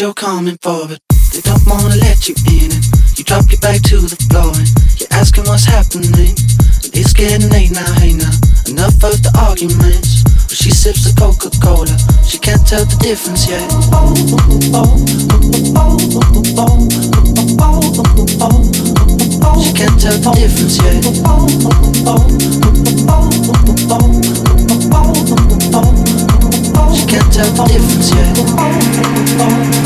you're coming for, they don't wanna let you in it. You drop your back to the floor and you're asking what's happening. And it's getting late now, hey now. Enough of the arguments. Well, she sips the Coca Cola, she can't tell the difference yet. She can't tell the difference yet. She can't tell the difference yet.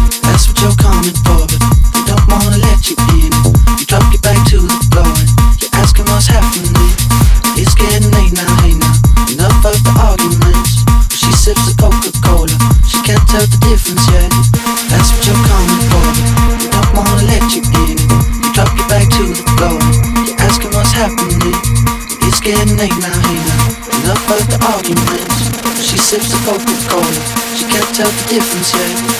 sips the Coca-Cola. She can't tell the difference yet.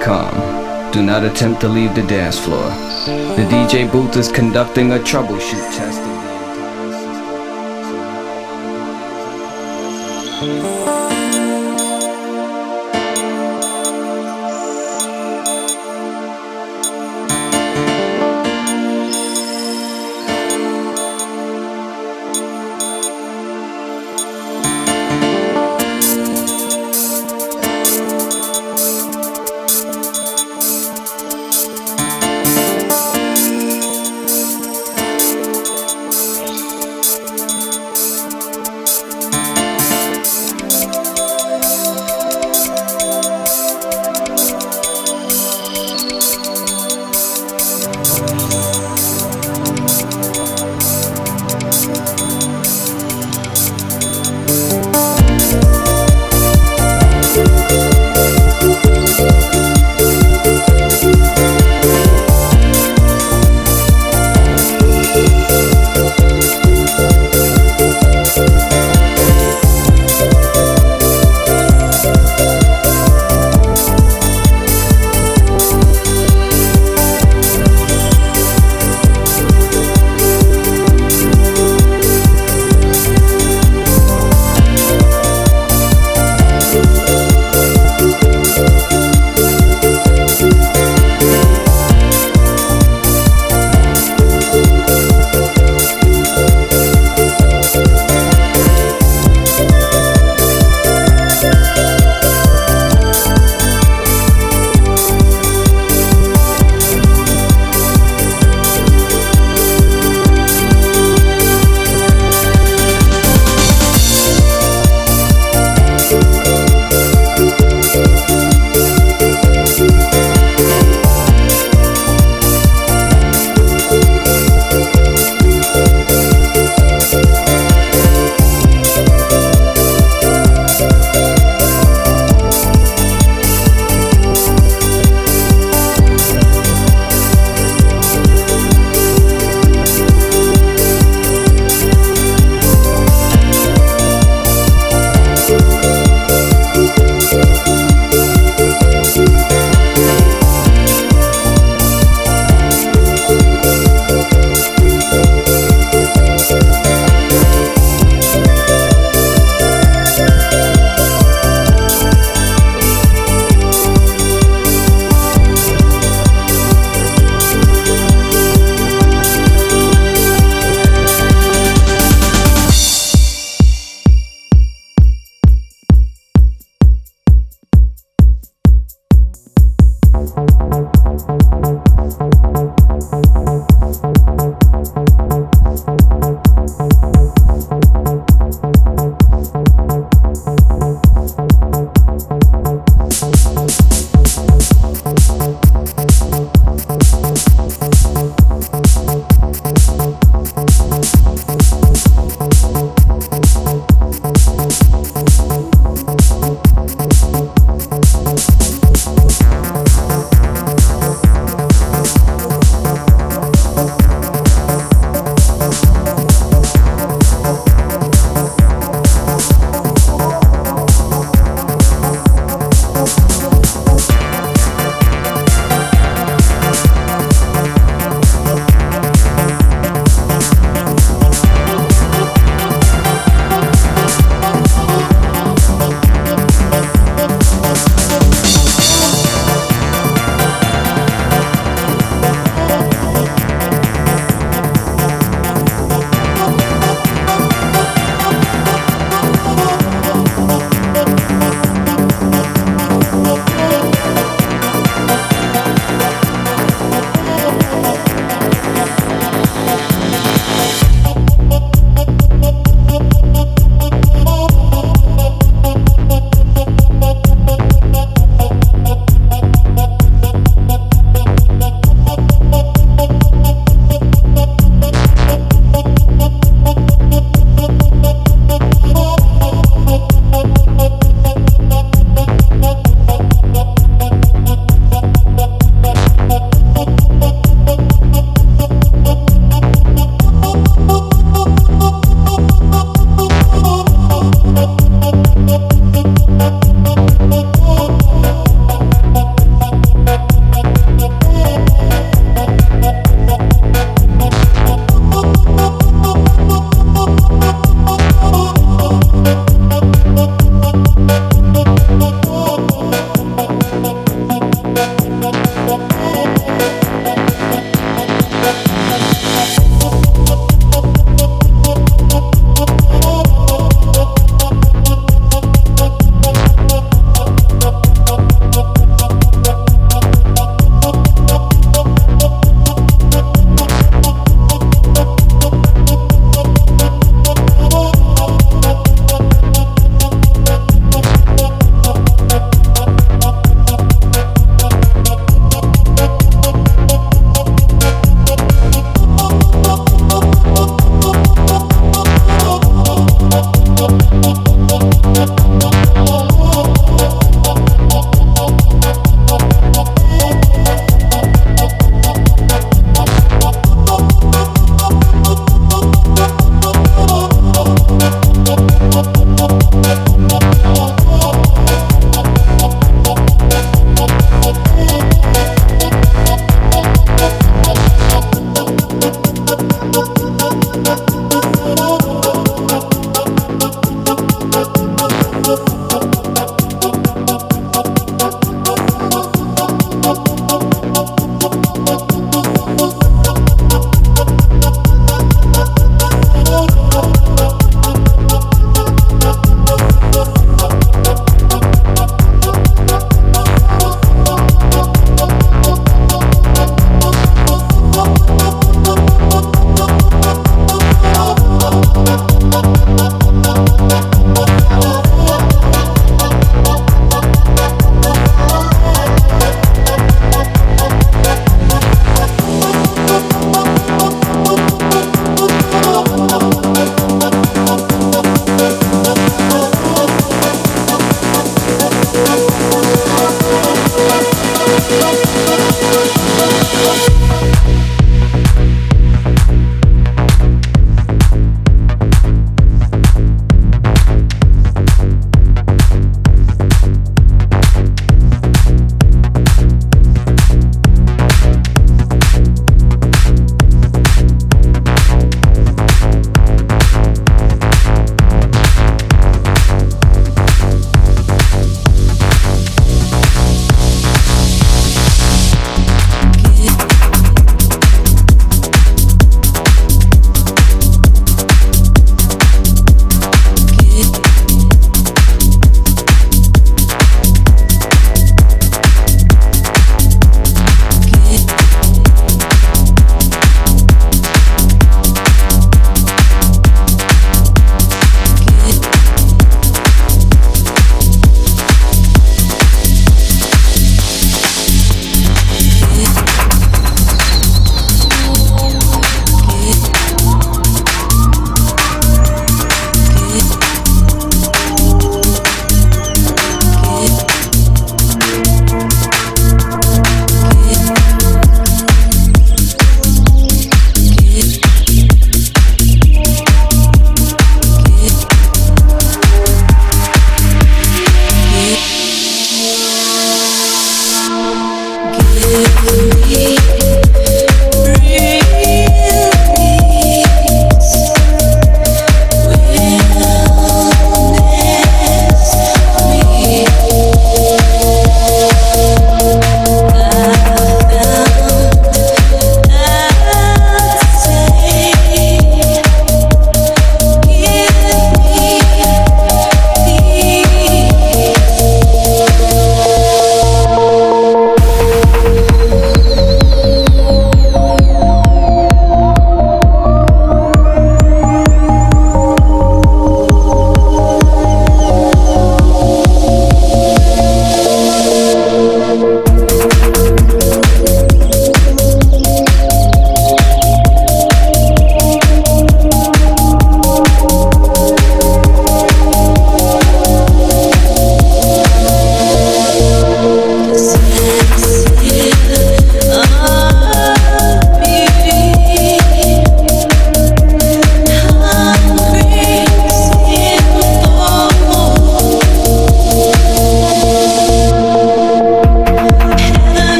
Calm. Do not attempt to leave the dance floor. The DJ booth is conducting a troubleshoot test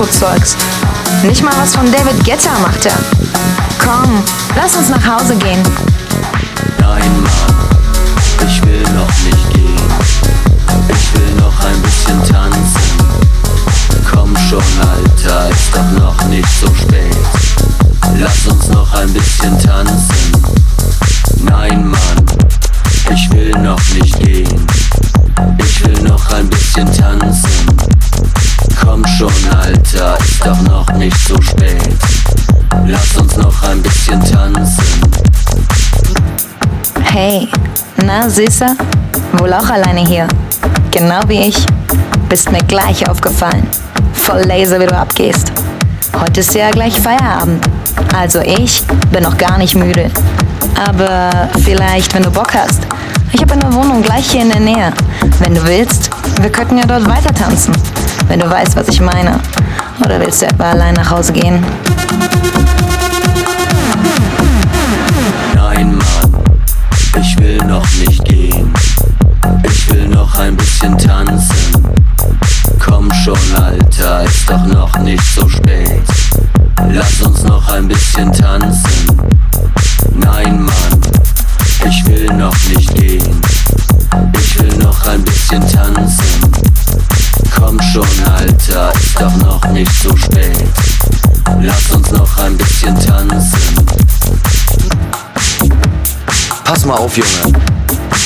Elektrozeugs. Nicht mal was von David Guetta macht er. Komm, lass uns nach Hause gehen. Nein, Mann, ich will noch nicht gehen. Ich will noch ein bisschen tanzen. Komm schon, Alter, ist doch noch nicht so spät. Süßer? Wohl auch alleine hier. Genau wie ich. Bist mir gleich aufgefallen. Voll laser, wie du abgehst. Heute ist ja gleich Feierabend. Also ich bin noch gar nicht müde. Aber vielleicht, wenn du Bock hast. Ich habe eine Wohnung gleich hier in der Nähe. Wenn du willst, wir könnten ja dort weiter tanzen. Wenn du weißt, was ich meine. Oder willst du etwa allein nach Hause gehen? Ich will noch nicht gehen. Ich will noch ein bisschen tanzen. Komm schon, Alter, ist doch noch nicht so spät. Lass uns noch ein bisschen tanzen. Nein, Mann, ich will noch nicht gehen. Ich will noch ein bisschen tanzen. Komm schon, Alter, ist doch noch nicht so spät. Lass uns noch ein bisschen tanzen. Mal auf, Junge.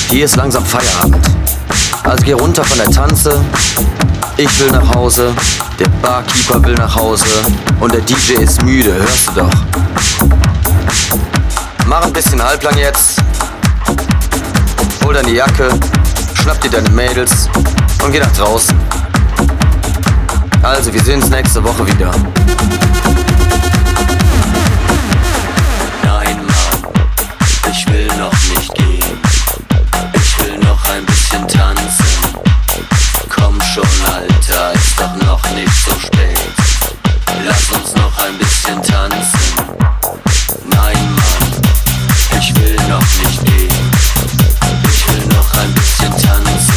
Hier ist langsam Feierabend. Also geh runter von der Tanze. Ich will nach Hause. Der Barkeeper will nach Hause. Und der DJ ist müde, hörst du doch. Mach ein bisschen halblang jetzt. Hol deine Jacke. Schnapp dir deine Mädels. Und geh nach draußen. Also, wir sehen uns nächste Woche wieder. Tanzen. Komm schon, Alter, ist doch noch nicht so spät. Lass uns noch ein bisschen tanzen. Nein, Mann, ich will noch nicht gehen. Ich will noch ein bisschen tanzen.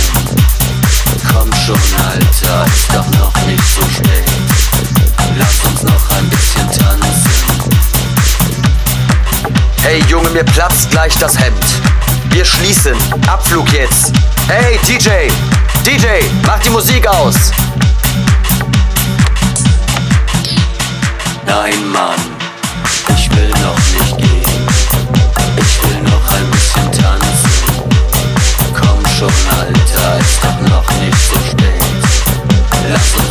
Komm schon, Alter, ist doch noch nicht so spät. Lass uns noch ein bisschen tanzen. Hey Junge, mir platzt gleich das Hemd. Wir schließen. Abflug jetzt. Hey DJ, DJ, mach die Musik aus. Nein, Mann, ich will noch nicht gehen. Ich will noch ein bisschen tanzen. Komm schon, Alter, ist doch noch nicht so spät. Lass uns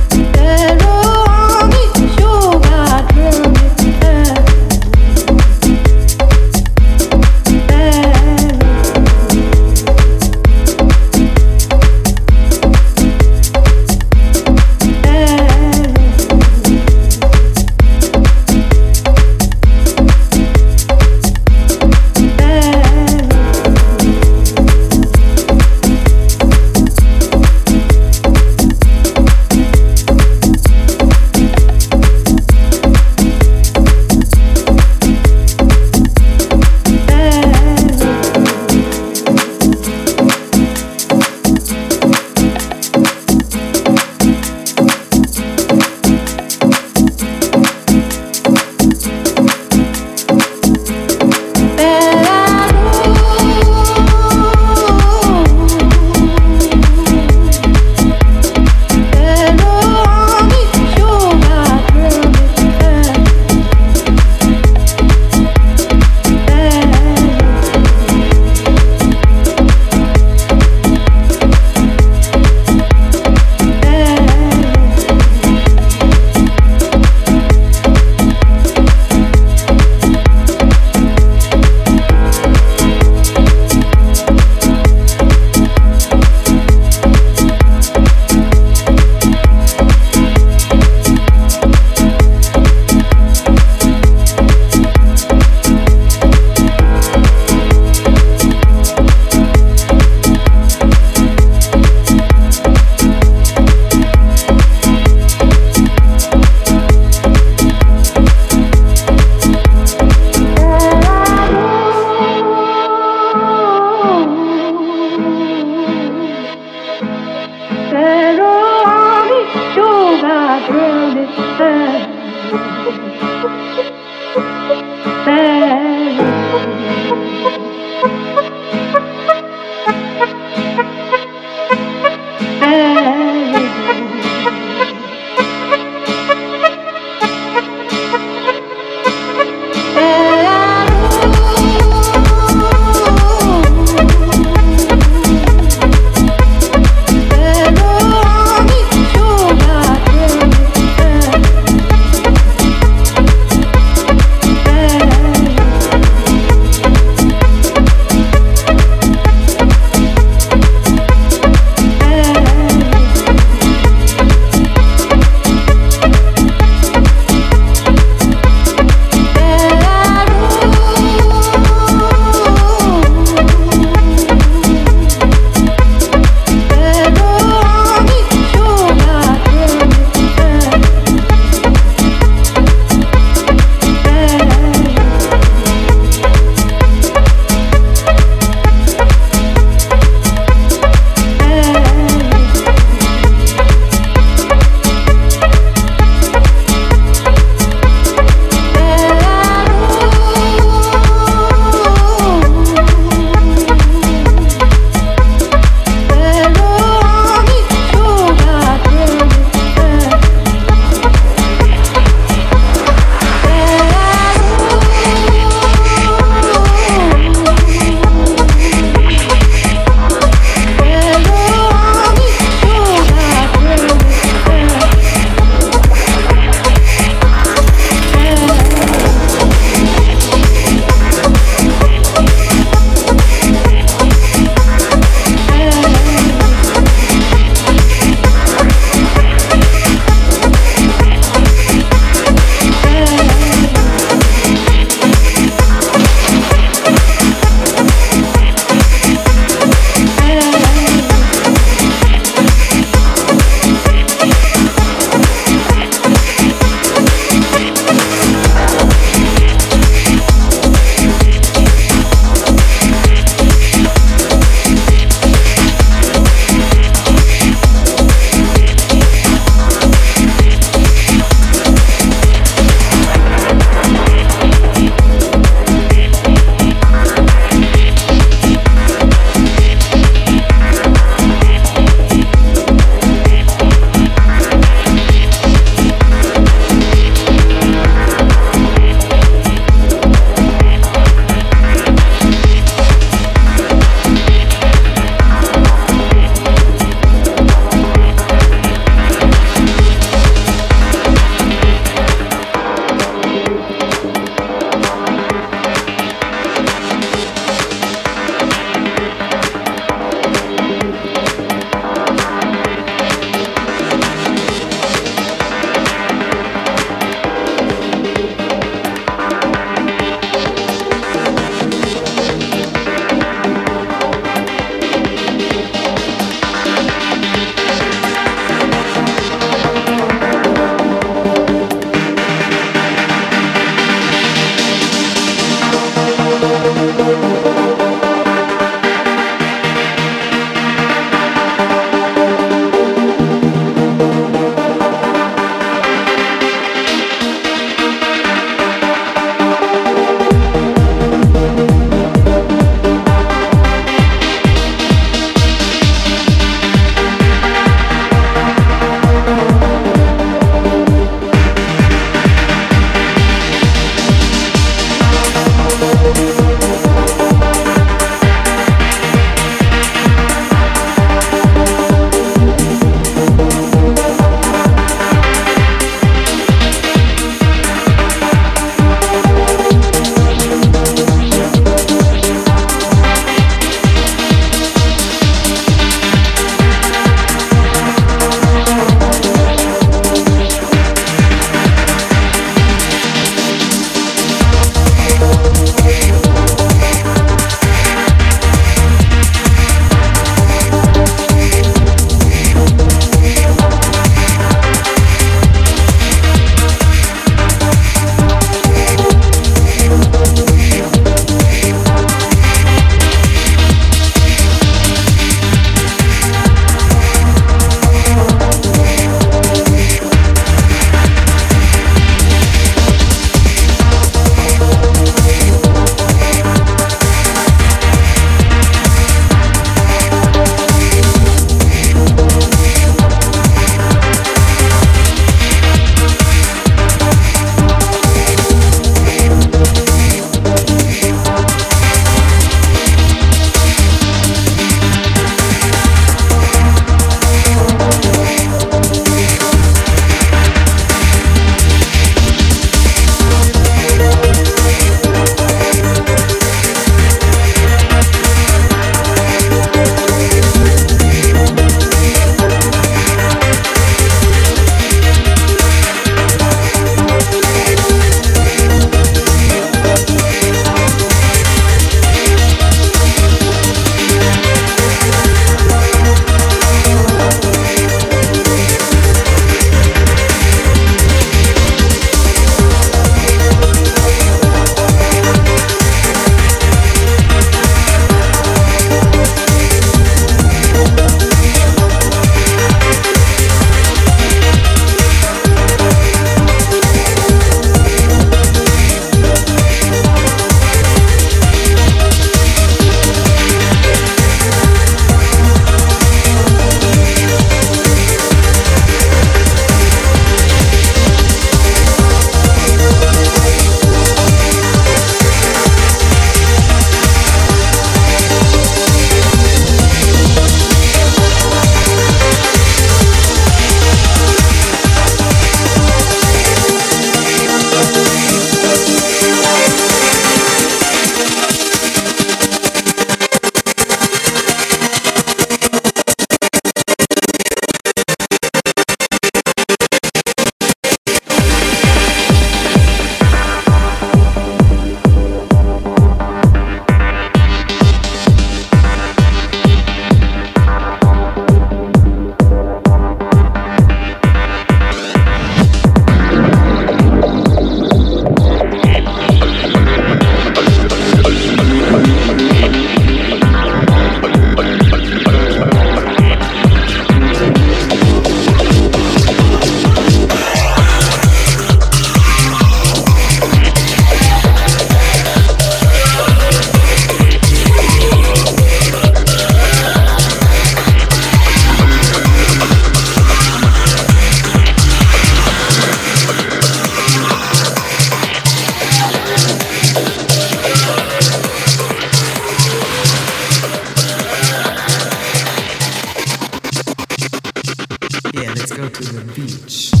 the beach.